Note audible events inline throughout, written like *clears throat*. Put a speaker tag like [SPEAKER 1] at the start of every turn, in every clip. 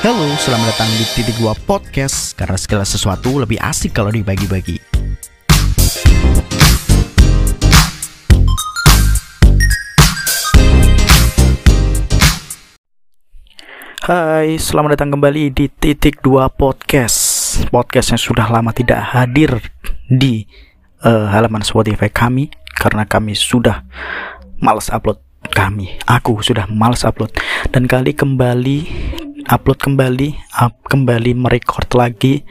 [SPEAKER 1] Halo, selamat datang di Titik Dua Podcast Karena segala sesuatu lebih asik kalau dibagi-bagi. Hai, selamat datang kembali di Titik Dua Podcast. Podcast yang sudah lama tidak hadir di uh, halaman Spotify kami Karena kami sudah males upload kami. Aku sudah males upload. Dan kali kembali upload kembali up kembali merecord lagi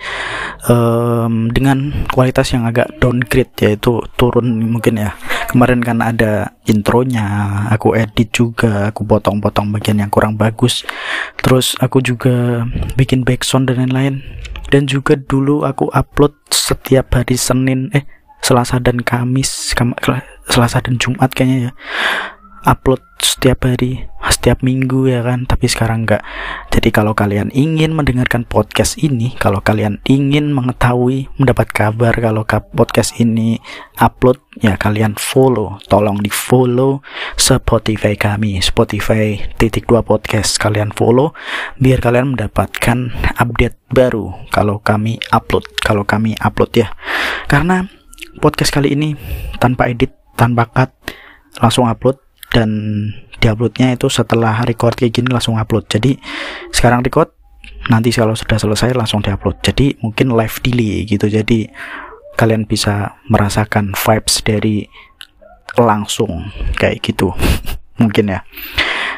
[SPEAKER 1] um, dengan kualitas yang agak downgrade yaitu turun mungkin ya. Kemarin kan ada intronya aku edit juga aku potong-potong bagian yang kurang bagus. Terus aku juga bikin background dan lain-lain. Dan juga dulu aku upload setiap hari Senin eh Selasa dan Kamis Selasa dan Jumat kayaknya ya upload setiap hari setiap minggu ya kan? Tapi sekarang enggak jadi kalau kalian ingin mendengarkan podcast ini kalau kalian ingin mengetahui mendapat kabar kalau podcast ini upload ya kalian follow. Tolong di follow Spotify kami Spotify titik dua podcast. Kalian follow biar kalian mendapatkan update baru kalau kami upload kalau kami upload ya. Karena podcast kali ini tanpa edit tanpa cut langsung upload dan diuploadnya itu setelah record kayak gini langsung upload. Jadi sekarang record nanti kalau sudah selesai langsung diupload. Jadi mungkin live delay gitu. Jadi kalian bisa merasakan vibes dari langsung kayak gitu. *laughs* Mungkin ya.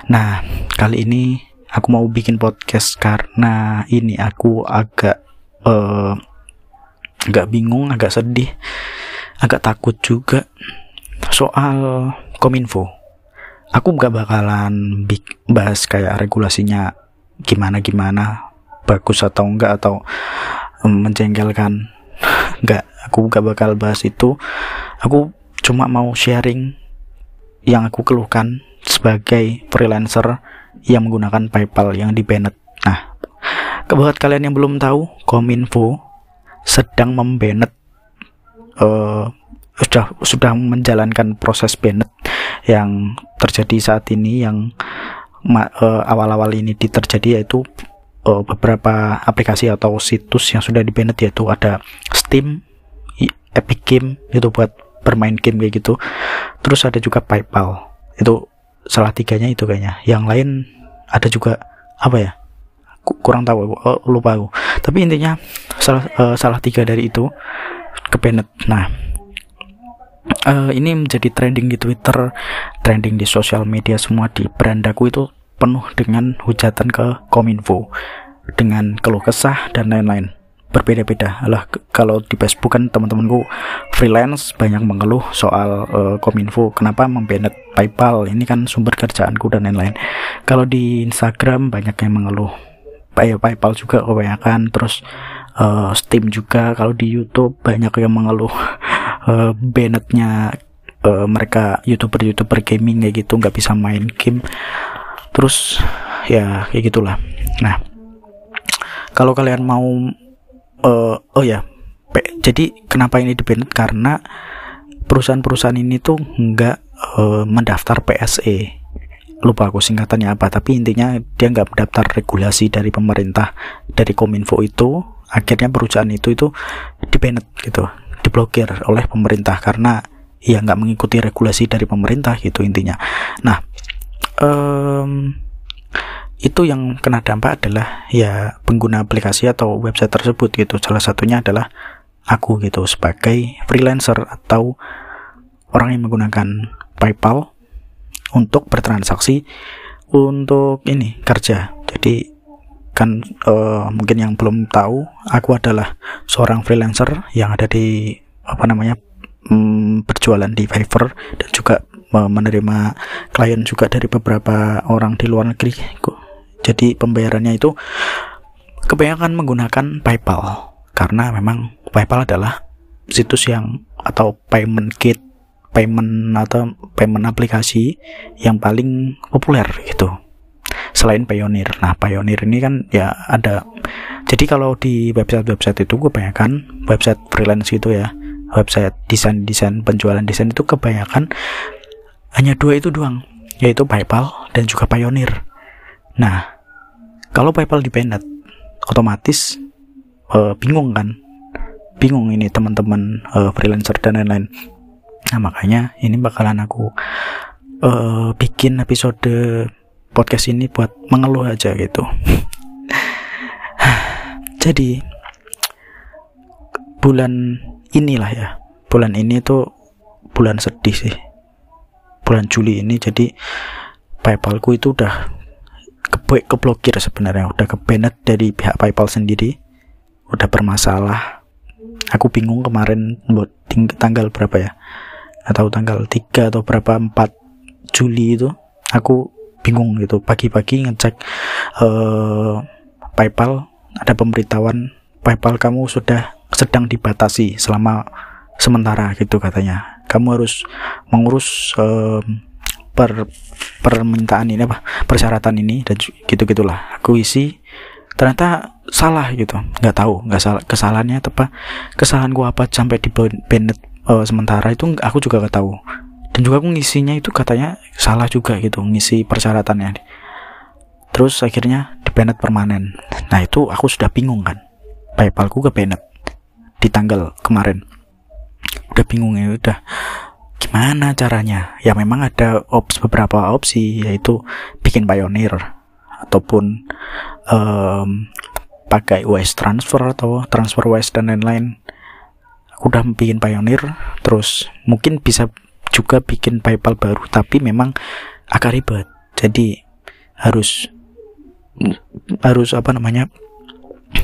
[SPEAKER 1] Nah kali ini aku mau bikin podcast karena ini aku agak uh, agak bingung agak sedih agak takut juga soal kominfo aku gak bakalan bahas kayak regulasinya gimana gimana bagus atau enggak atau menjengkelkan. *laughs* Enggak aku gak bakal bahas itu. Aku cuma mau sharing yang aku keluhkan sebagai freelancer yang menggunakan PayPal yang di Bennett. Nah, buat kalian yang belum tahu, Kominfo sedang membenet uh, sudah sudah menjalankan proses Bennett yang terjadi saat ini yang uh, awal-awal ini terjadi yaitu uh, beberapa aplikasi atau situs yang sudah di banned yaitu ada Steam, Epic Game itu buat bermain game kayak gitu. Terus ada juga PayPal. Itu salah tiganya itu kayaknya. Yang lain ada juga apa ya? kurang tahu uh, lupa aku. Tapi intinya salah uh, salah tiga dari itu ke banned. Nah, uh, ini menjadi trending di Twitter, trending di sosial media semua di berandaku itu penuh dengan hujatan ke Kominfo dengan keluh kesah dan lain-lain. Berbeda-beda. Lah kalau di Facebook kan teman-temanku freelance banyak mengeluh soal uh, Kominfo kenapa membanet PayPal ini kan sumber kerjaanku dan lain-lain. Kalau di Instagram banyak yang mengeluh. Pay PayPal juga kebanyakan terus uh, Steam juga. Kalau di YouTube banyak yang mengeluh *laughs* uh, Bennetnya uh, mereka youtuber-youtuber gaming kayak gitu nggak bisa main game. Terus ya kayak gitulah. Nah kalau kalian mau uh, oh ya jadi kenapa ini di Bennett karena perusahaan-perusahaan ini tuh nggak uh, mendaftar PSE lupa aku singkatannya apa tapi intinya dia nggak mendaftar regulasi dari pemerintah dari kominfo itu. Akhirnya perusahaan itu itu di gitu diblokir oleh pemerintah karena ya nggak mengikuti regulasi dari pemerintah gitu intinya. Nah, um, itu yang kena dampak adalah ya pengguna aplikasi atau website tersebut gitu. Salah satunya adalah aku gitu sebagai freelancer atau orang yang menggunakan PayPal untuk bertransaksi untuk ini kerja. Jadi uh, mungkin yang belum tahu aku adalah seorang freelancer yang ada di apa namanya um, berjualan di Fiverr dan juga uh, menerima klien juga dari beberapa orang di luar negeri jadi pembayarannya itu kebanyakan menggunakan PayPal karena memang PayPal adalah situs yang atau payment kit payment atau payment aplikasi yang paling populer gitu selain Pioneer. Nah, Pioneer ini kan ya ada jadi kalau di website-website itu kebanyakan website freelance gitu ya, website desain-desain penjualan desain itu kebanyakan hanya dua itu doang, yaitu PayPal dan juga Pioneer. Nah, kalau PayPal banned otomatis uh, bingung kan bingung ini teman-teman uh, freelancer dan lain-lain nah makanya ini bakalan aku uh, bikin episode podcast ini buat mengeluh aja gitu. Jadi bulan inilah ya. Bulan ini tuh bulan sedih sih. Bulan Juli ini jadi PayPalku itu udah ke keblokir sebenarnya. Udah ke dari pihak PayPal sendiri. Udah bermasalah. Aku bingung kemarin buat tanggal berapa ya? Atau tanggal 3 atau berapa 4 Juli itu aku bingung gitu. Pagi-pagi ngecek uh, PayPal ada pemberitahuan PayPal kamu sudah sedang dibatasi selama sementara gitu katanya. Kamu harus mengurus uh, per permintaan ini apa persyaratan ini dan gitu gitulah aku isi ternyata salah gitu. Nggak tahu nggak salah kesalahannya apa kesalahan gua apa sampai di banned uh, sementara itu aku juga nggak tahu dan juga aku ngisinya itu katanya salah juga gitu ngisi persyaratannya. Terus akhirnya di banned permanen. Nah itu aku sudah bingung kan. Paypalku ke banned di tanggal kemarin. Udah bingung ya udah. Gimana caranya? Ya memang ada ops beberapa opsi yaitu bikin pioneer ataupun um, pakai US transfer atau transfer US dan lain-lain. Aku udah bikin Pioneer terus mungkin bisa juga bikin PayPal baru tapi memang agak ribet. Jadi harus harus apa namanya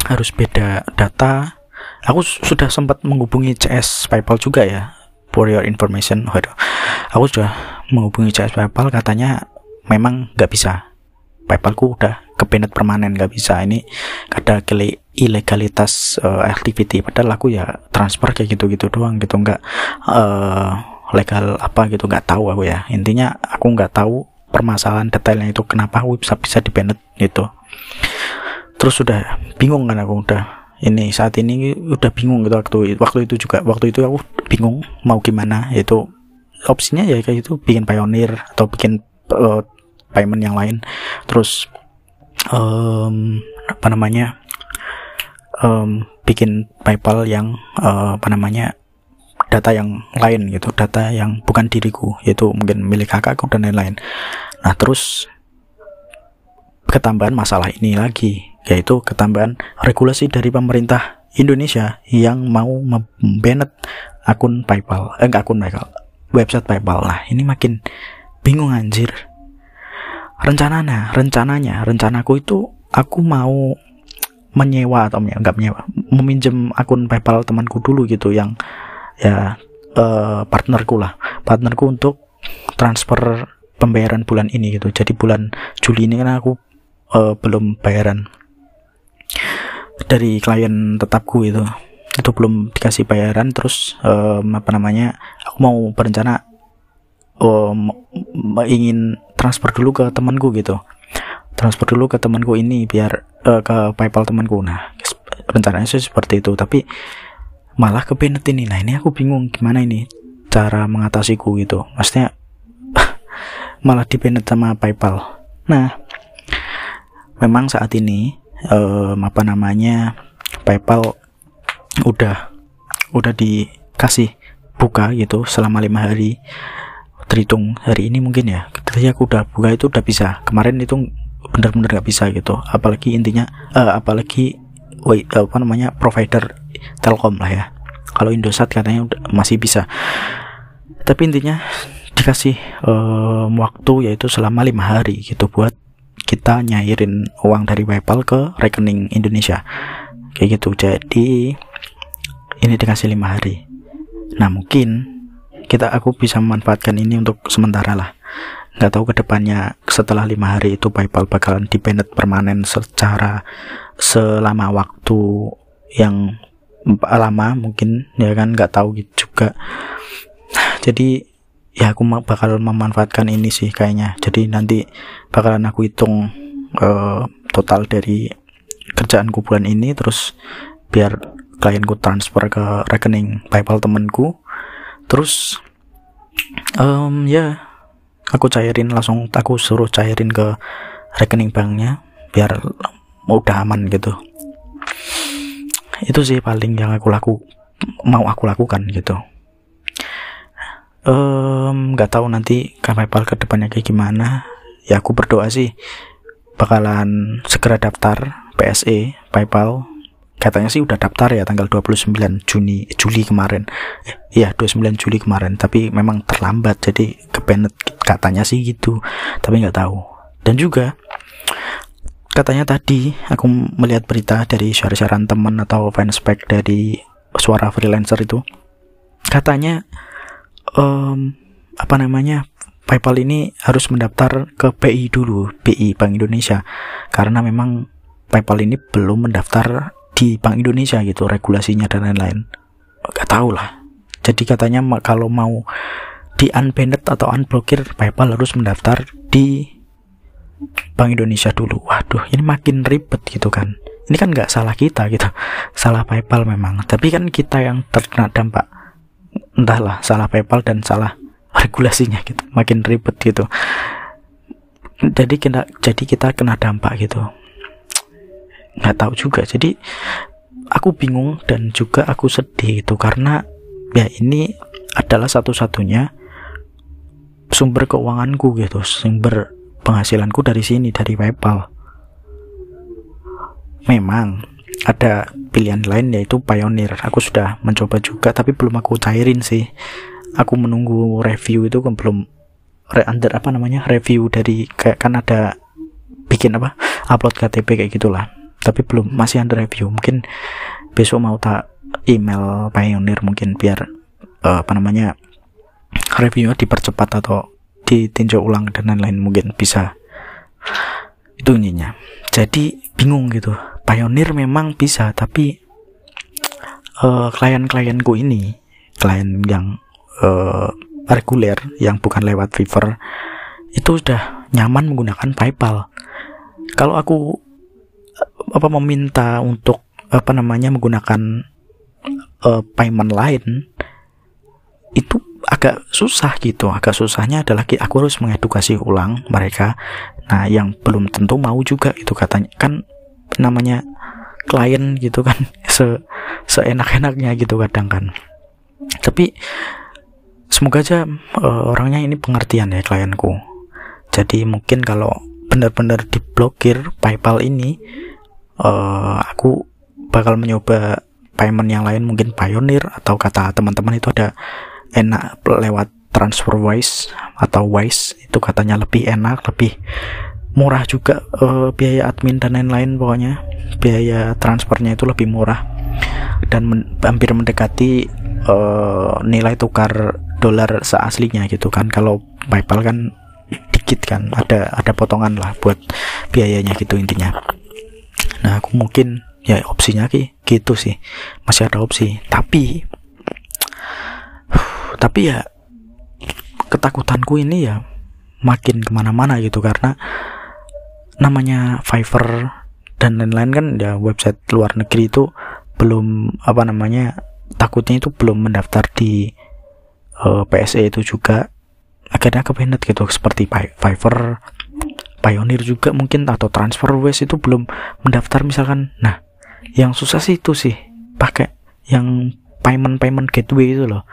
[SPEAKER 1] harus beda data. Aku sudah sempat menghubungi CS PayPal juga ya for your information. Waduh. aku sudah menghubungi CS PayPal katanya memang nggak bisa. PayPalku udah kepenet permanen nggak bisa. Ini ada ilegalitas uh, activity. Padahal aku ya transfer kayak gitu-gitu doang gitu nggak uh, legal apa gitu nggak tahu aku ya. Intinya aku nggak tahu permasalahan detailnya itu kenapa aku bisa bisa di gitu. Terus sudah bingung kan aku udah ini saat ini udah bingung gitu waktu waktu itu juga. Waktu itu aku bingung mau gimana itu opsinya ya kayak gitu bikin pioneer atau bikin uh, payment yang lain. Terus um, apa namanya um, bikin PayPal yang uh, apa namanya data yang lain gitu data yang bukan diriku yaitu mungkin milik kakakku dan lain-lain. Nah terus ketambahan masalah ini lagi yaitu ketambahan regulasi dari pemerintah Indonesia yang mau membanet akun PayPal eh enggak akun PayPal website PayPal. Lah ini makin bingung anjir. Rencananya rencananya rencanaku itu aku mau menyewa atau enggak menyewa meminjam akun PayPal temanku dulu gitu yang ya uh, partnerku lah. Partnerku untuk transfer pembayaran bulan ini gitu. Jadi bulan Juli ini kan aku uh, belum bayaran dari klien tetapku itu. Itu belum dikasih bayaran terus um, apa namanya aku mau berencana um, ingin transfer dulu ke temanku gitu. Transfer dulu ke temanku ini biar uh, ke PayPal temanku. Nah rencananya sih seperti itu. Tapi malah ke Bennett ini. Nah ini aku bingung gimana ini cara mengatasiku gitu. Maksudnya *laughs* malah di Bennett sama PayPal. Nah memang saat ini um, apa namanya PayPal udah udah dikasih buka gitu selama lima hari. Terhitung hari ini mungkin ya. Ketika aku udah buka itu udah bisa. Kemarin itu bener-bener gak bisa gitu. Apalagi intinya uh, apalagi wait, apa namanya provider Telkom lah ya. Kalau Indosat katanya masih bisa. Tapi intinya dikasih um, waktu yaitu selama lima hari gitu buat kita nyairin uang dari PayPal ke rekening Indonesia. Kayak gitu. Jadi ini dikasih lima hari. Nah mungkin kita aku bisa memanfaatkan ini untuk sementara lah. Nggak tahu ke depannya setelah lima hari itu PayPal bakalan dependent permanen secara selama waktu yang lama mungkin ya kan nggak tahu gitu juga. Jadi ya aku bakal memanfaatkan ini sih kayaknya. Jadi nanti bakalan aku hitung uh, total dari kerjaanku bulan ini terus biar klienku transfer ke rekening PayPal temenku terus um, ya aku cairin langsung aku suruh cairin ke rekening banknya biar udah aman gitu itu sih paling yang aku laku mau aku lakukan gitu. Nggak um, tahu nanti PayPal ke depannya kayak gimana. Ya aku berdoa sih bakalan segera daftar PSE PayPal katanya sih udah daftar ya tanggal 29 Juni Juli kemarin. Iya 29 Juli kemarin tapi memang terlambat jadi kepenet katanya sih gitu tapi nggak tahu. Dan juga katanya tadi aku melihat berita dari share-sharean teman atau fanspage dari suara freelancer itu. Katanya um, apa namanya PayPal ini harus mendaftar ke BI dulu BI Bank Indonesia. Karena memang PayPal ini belum mendaftar di Bank Indonesia gitu regulasinya dan lain-lain. Nggak tahu lah. Jadi katanya kalau mau di unbanned atau unblokir PayPal harus mendaftar di Bank Indonesia dulu. Waduh, ini makin ribet gitu kan. Ini kan nggak salah kita gitu, salah PayPal memang. Tapi kan kita yang terkena dampak. Entahlah, salah PayPal dan salah regulasinya gitu. Makin ribet gitu. Jadi kita jadi kita kena dampak gitu. Nggak tahu juga. Jadi aku bingung dan juga aku sedih itu karena ya ini adalah satu-satunya sumber keuanganku gitu, sumber penghasilanku dari sini dari PayPal. Memang ada pilihan lain yaitu Pioneer. Aku sudah mencoba juga tapi belum aku cairin sih. Aku menunggu review itu kan belum re under apa namanya review dari kayak kan ada bikin apa upload KTP kayak gitulah. Tapi belum masih under review. Mungkin besok mau tak email Pioneer mungkin biar uh, apa namanya reviewnya dipercepat atau ditinjau ulang dan lain-lain mungkin bisa itu intinya. Jadi bingung gitu. Pioneer memang bisa tapi uh, klien-klienku ini klien yang uh, reguler yang bukan lewat Fiverr itu sudah nyaman menggunakan PayPal. Kalau aku apa meminta untuk apa namanya menggunakan uh, payment lain itu agak susah gitu. Agak susahnya adalah aku harus mengedukasi ulang mereka. Nah yang belum tentu mau juga itu katanya. Kan namanya klien gitu kan *laughs* se seenak-enaknya gitu kadang kan. Tapi semoga aja uh, orangnya ini pengertian ya klienku. Jadi mungkin kalau benar-benar diblokir PayPal ini uh, aku bakal mencoba payment yang lain mungkin Pioneer atau kata teman-teman itu ada enak lewat transfer wise atau wise itu katanya lebih enak lebih murah juga uh, biaya admin dan lain-lain pokoknya. Biaya transfernya itu lebih murah dan men hampir mendekati uh, nilai tukar dolar seaslinya gitu kan. Kalau PayPal kan dikit kan ada ada potongan lah buat biayanya gitu intinya. Nah aku mungkin ya opsinya ki gitu sih. Masih ada opsi. Tapi tapi ya ketakutanku ini ya makin ke mana-mana gitu karena namanya Fiverr dan lain-lain kan ya website luar negeri itu belum apa namanya takutnya itu belum mendaftar di uh, eh, PSE itu juga. Akhirnya kepenet gitu seperti Fiverr Pioneer juga mungkin atau TransferWise itu belum mendaftar misalkan. Nah yang susah sih itu sih pakai yang payment payment gateway itu loh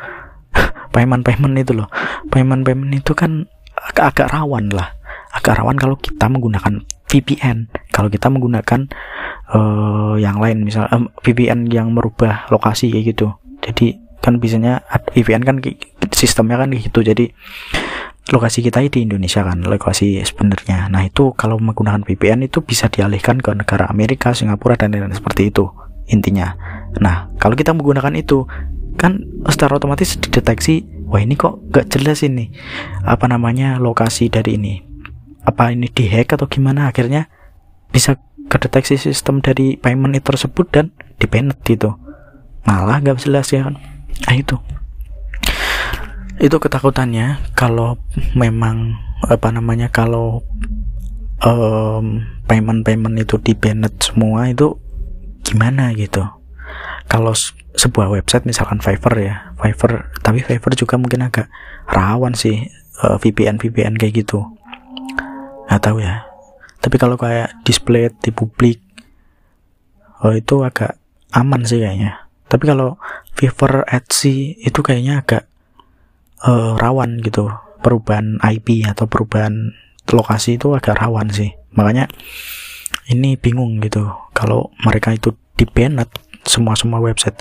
[SPEAKER 1] payment-payment itu loh. Payment-payment itu kan agak-agak rawan lah. Agak rawan kalau kita menggunakan VPN kalau kita menggunakan uh, yang lain misal um, VPN yang merubah lokasi kayak gitu. Jadi kan biasanya VPN kan sistemnya kan gitu. Jadi lokasi kita di Indonesia kan lokasi sebenarnya. Nah itu kalau menggunakan VPN itu bisa dialihkan ke negara Amerika Singapura dan lain-lain seperti itu intinya. Nah kalau kita menggunakan itu kan secara otomatis dideteksi wah ini kok gak jelas ini apa namanya lokasi dari ini apa ini dihack atau gimana? Akhirnya bisa kedeteksi sistem dari payment itu tersebut dan dipenet gitu. Malah gak jelas ya. Kan nah itu. Itu ketakutannya kalau memang apa namanya kalau um, payment payment itu di semua itu gimana gitu kalau sebuah website misalkan Fiverr ya Fiverr tapi Fiverr juga mungkin agak rawan sih uh, eh, VPN VPN kayak gitu. Nggak tahu ya. Tapi kalau kayak display di publik oh, itu agak aman sih kayaknya. Tapi kalau Fiverr Etsy itu kayaknya agak uh, rawan gitu. Perubahan IP atau perubahan lokasi itu agak rawan sih. Makanya ini bingung gitu. Kalau mereka itu di banned semua semua website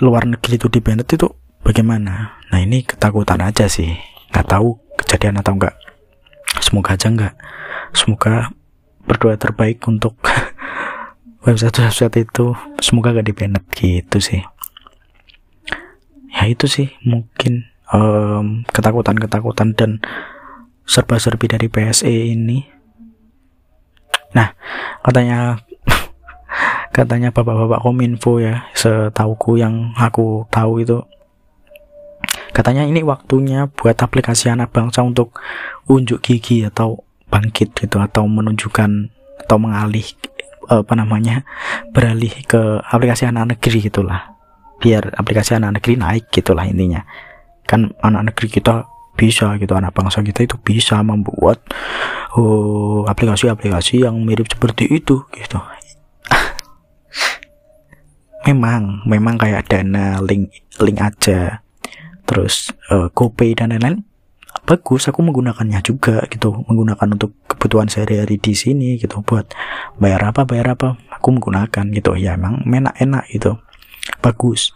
[SPEAKER 1] luar negeri itu di banned itu bagaimana? Nah ini ketakutan aja sih. Nggak tahu kejadian atau enggak semoga aja enggak semoga berdoa terbaik untuk *laughs* website-website itu. Semoga gak di banned gitu sih. Ya itu sih mungkin ketakutan ketakutan-ketakutan dan serba-serbi dari PSE ini. Nah katanya katanya bapak-bapak kominfo ya setauku yang aku tahu itu. Katanya ini waktunya buat aplikasi anak bangsa untuk unjuk gigi atau bangkit gitu atau menunjukkan atau mengalih apa namanya beralih ke aplikasi anak negeri gitulah. Biar aplikasi anak negeri naik gitulah intinya. Kan anak negeri kita bisa gitu anak bangsa kita itu bisa membuat aplikasi aplikasi-aplikasi yang mirip seperti itu gitu memang memang kayak dana link link aja. Terus uh, GoPay dan lain-lain bagus aku menggunakannya juga gitu. Menggunakan untuk kebutuhan sehari-hari di sini gitu. Buat bayar apa bayar apa aku menggunakan gitu. Ya emang enak-enak gitu. Bagus.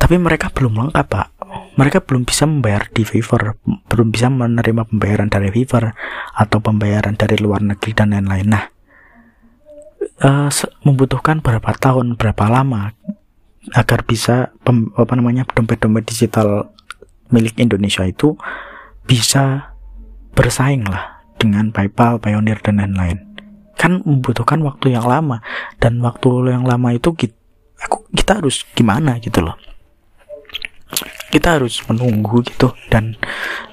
[SPEAKER 1] Tapi mereka belum lengkap pak. Mereka belum bisa membayar di Fiverr. Belum bisa menerima pembayaran dari Fiverr atau pembayaran dari luar negeri dan lain-lain. Nah uh, membutuhkan berapa tahun berapa lama agar bisa pem, apa namanya dompet-dompet digital milik Indonesia itu bisa bersaing lah dengan PayPal, Payoneer dan lain-lain. Kan membutuhkan waktu yang lama dan waktu yang lama itu kita, aku kita harus gimana gitu loh. Kita harus menunggu gitu dan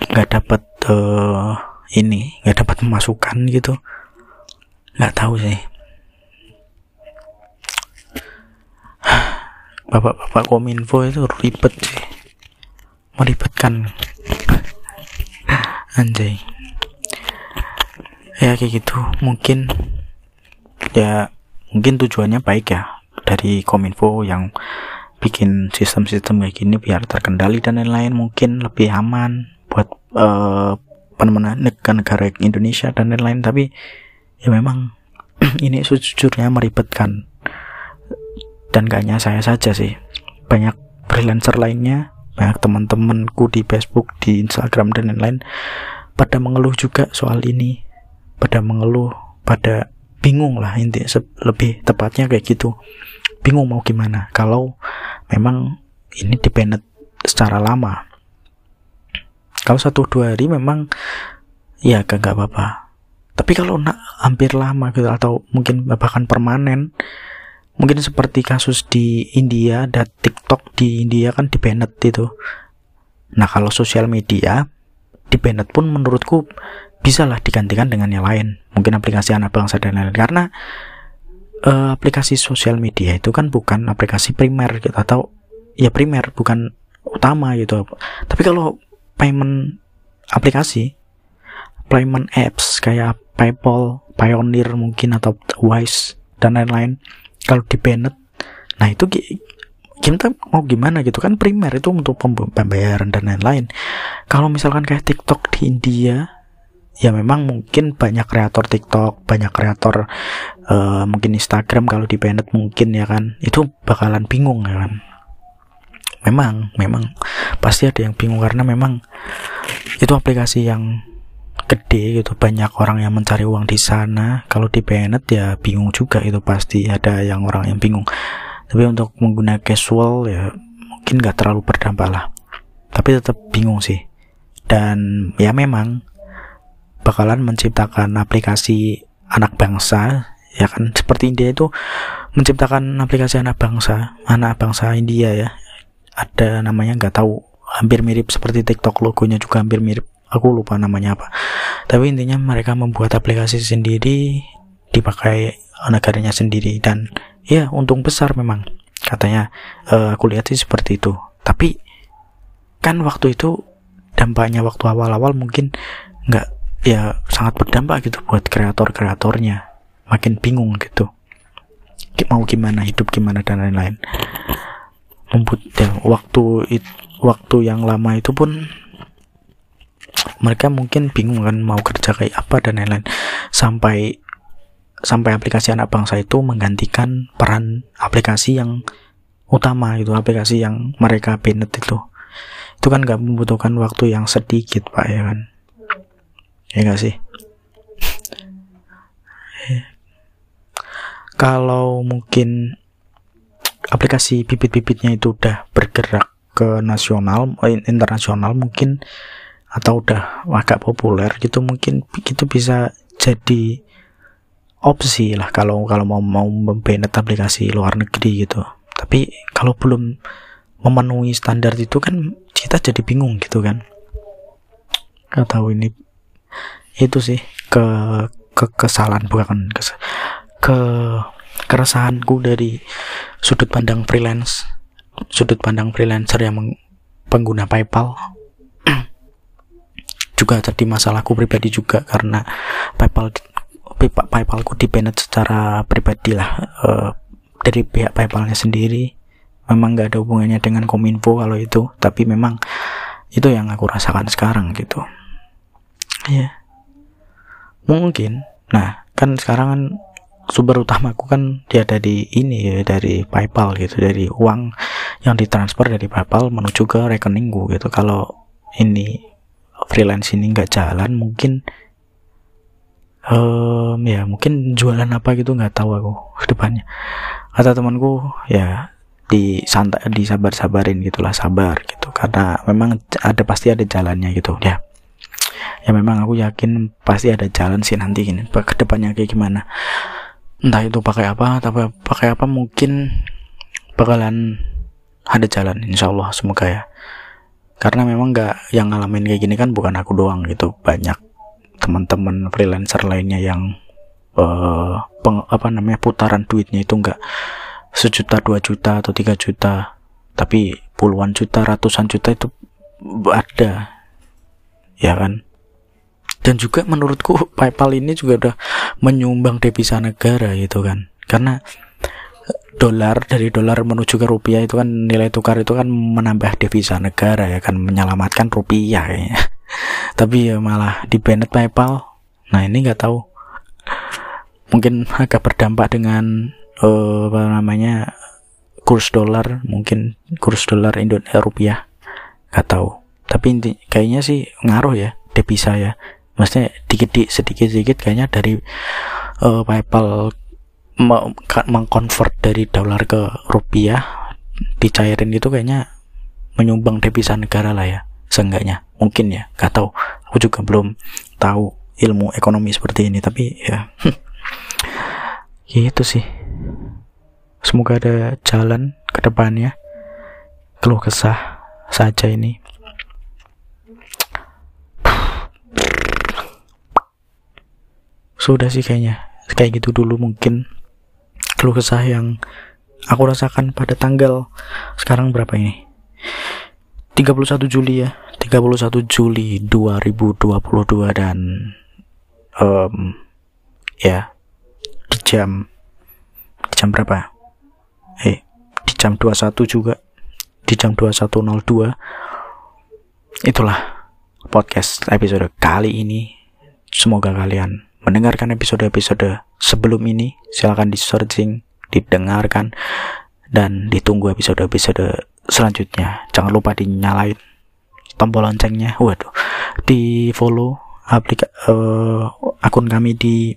[SPEAKER 1] nggak dapat uh, ini, nggak dapat pemasukan gitu. Nggak tahu sih. Bapak-bapak kominfo itu ribet sih meribetkan. Anjay. Ya kayak gitu. Mungkin ya mungkin tujuannya baik ya dari kominfo yang bikin sistem-sistem kayak gini biar terkendali dan lain-lain. Mungkin lebih aman buat uh, negara Indonesia dan lain-lain. Tapi ya memang *clears throat* ini sejujurnya meribetkan dan gaknya saya saja sih banyak freelancer lainnya banyak teman-temanku di Facebook, di Instagram dan lain-lain pada mengeluh juga soal ini, pada mengeluh, pada bingung lah inti lebih tepatnya kayak gitu. Bingung mau gimana kalau memang ini dependent secara lama. Kalau satu dua hari memang ya gak apa-apa. Tapi kalau nak hampir lama gitu atau mungkin bahkan permanen, mungkin seperti kasus di India ada TikTok di India kan di banned itu. Nah kalau sosial media di banned pun menurutku bisalah digantikan dengan yang lain. Mungkin aplikasi anak bangsa dan lain-lain. Karena uh, aplikasi sosial media itu kan bukan aplikasi primer gitu atau ya primer bukan utama gitu. Tapi kalau payment aplikasi payment apps kayak PayPal, Pioneer mungkin atau Wise dan lain-lain kalau di Bennett nah itu kita mau gimana gitu kan primer itu untuk pembayaran dan lain-lain kalau misalkan kayak TikTok di India ya memang mungkin banyak kreator TikTok, banyak kreator uh, mungkin Instagram kalau di Bennett mungkin ya kan, itu bakalan bingung ya kan. Memang, memang pasti ada yang bingung karena memang itu aplikasi yang gede gitu. Banyak orang yang mencari uang di sana. Kalau di Bennett ya bingung juga itu. Pasti ada yang orang yang bingung. Tapi untuk menggunakan casual ya mungkin gak terlalu berdampak lah. Tapi tetap bingung sih. Dan ya memang bakalan menciptakan aplikasi anak bangsa ya kan? Seperti India itu menciptakan aplikasi anak bangsa anak bangsa India ya. Ada namanya nggak tahu. Hampir mirip seperti TikTok logonya juga hampir mirip aku lupa namanya apa. Tapi intinya mereka membuat aplikasi sendiri dipakai negaranya sendiri dan ya untung besar memang. Katanya uh, aku lihat sih seperti itu. Tapi kan waktu itu dampaknya waktu awal-awal mungkin nggak ya sangat berdampak gitu buat kreator-kreatornya. Makin bingung gitu. Mau gimana hidup gimana dan lain-lain. Membut ya, waktu it, waktu yang lama itu pun mereka mungkin bingung kan mau kerja kayak apa dan lain-lain. Sampai sampai aplikasi anak bangsa itu menggantikan peran aplikasi yang utama itu aplikasi yang mereka pinet itu. Itu kan nggak membutuhkan waktu yang sedikit pak ya kan? Ya gak sih? *laughs* Kalau mungkin aplikasi bibit-bibitnya itu udah bergerak ke nasional eh, internasional mungkin atau udah agak populer gitu mungkin itu bisa jadi opsi lah kalau kalau mau mau membenet aplikasi luar negeri gitu. Tapi kalau belum memenuhi standar itu kan kita jadi bingung gitu kan. Nggak tahu ini itu sih ke ke kesalahan bukan kes, ke keresahanku dari sudut pandang freelance sudut pandang freelancer yang pengguna PayPal juga jadi masalahku pribadi juga karena PayPal PayPalku dibanet secara pribadi lah uh, dari pihak PayPalnya sendiri. Memang nggak ada hubungannya dengan Kominfo kalau itu tapi memang itu yang aku rasakan sekarang gitu. Ya yeah. mungkin nah kan sekarang kan sumber utamaku kan dia ada di ini ya dari PayPal gitu dari uang yang ditransfer dari PayPal menuju ke rekeningku gitu. Kalau ini freelance ini nggak jalan mungkin um, ya mungkin jualan apa gitu nggak tahu aku ke depannya. Kata temanku ya di santai di sabar sabarin gitulah sabar gitu. Karena memang ada pasti ada jalannya gitu ya. Ya memang aku yakin pasti ada jalan sih nanti gini ke depannya kayak gimana. Entah itu pakai apa tapi pakai apa mungkin bakalan ada jalan insya Allah semoga ya karena memang nggak yang ngalamin kayak gini kan bukan aku doang gitu. Banyak teman-teman freelancer lainnya yang uh, peng, apa namanya putaran duitnya itu enggak sejuta dua juta atau tiga juta. Tapi puluhan juta ratusan juta itu ada. Ya kan? Dan juga menurutku *laughs* PayPal ini juga udah menyumbang devisa negara gitu kan. Karena dolar dari dolar menuju ke rupiah itu kan nilai tukar itu kan menambah devisa negara ya kan menyelamatkan rupiah kayaknya. *laughs* Tapi ya malah di banned PayPal. Nah ini nggak tahu. Mungkin agak berdampak dengan uh, apa namanya kurs dolar mungkin kurs dolar Indonesia eh, rupiah. Nggak tahu. Tapi inti, kayaknya sih ngaruh ya devisa ya. Maksudnya dikit di sedikit sedikit kayaknya dari uh, PayPal mengkonvert dari dolar ke rupiah dicairin itu kayaknya menyumbang devisa negara lah ya seenggaknya. Mungkin ya gak tahu. Aku juga belum tahu ilmu ekonomi seperti ini tapi ya *laughs* gitu sih. Semoga ada jalan ke depannya. Keluh kesah saja ini. Sudah sih kayaknya. Kayak gitu dulu mungkin keluh kesah yang aku rasakan pada tanggal sekarang berapa ini? 31 Juli ya 31 Juli 2022 dan um, ya di jam di jam berapa? Eh di jam 21 juga di jam 21.02 itulah podcast episode kali ini. Semoga kalian mendengarkan episode-episode sebelum ini silahkan di searching didengarkan dan ditunggu episode-episode selanjutnya. Jangan lupa dinyalain tombol loncengnya. Waduh di follow aplika uh, akun kami di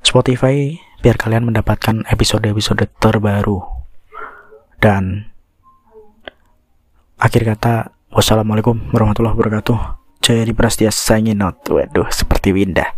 [SPEAKER 1] Spotify biar kalian mendapatkan episode-episode terbaru. Dan akhir kata wassalamualaikum warahmatullahi wabarakatuh. Jaya Prastia signing out waduh seperti Winda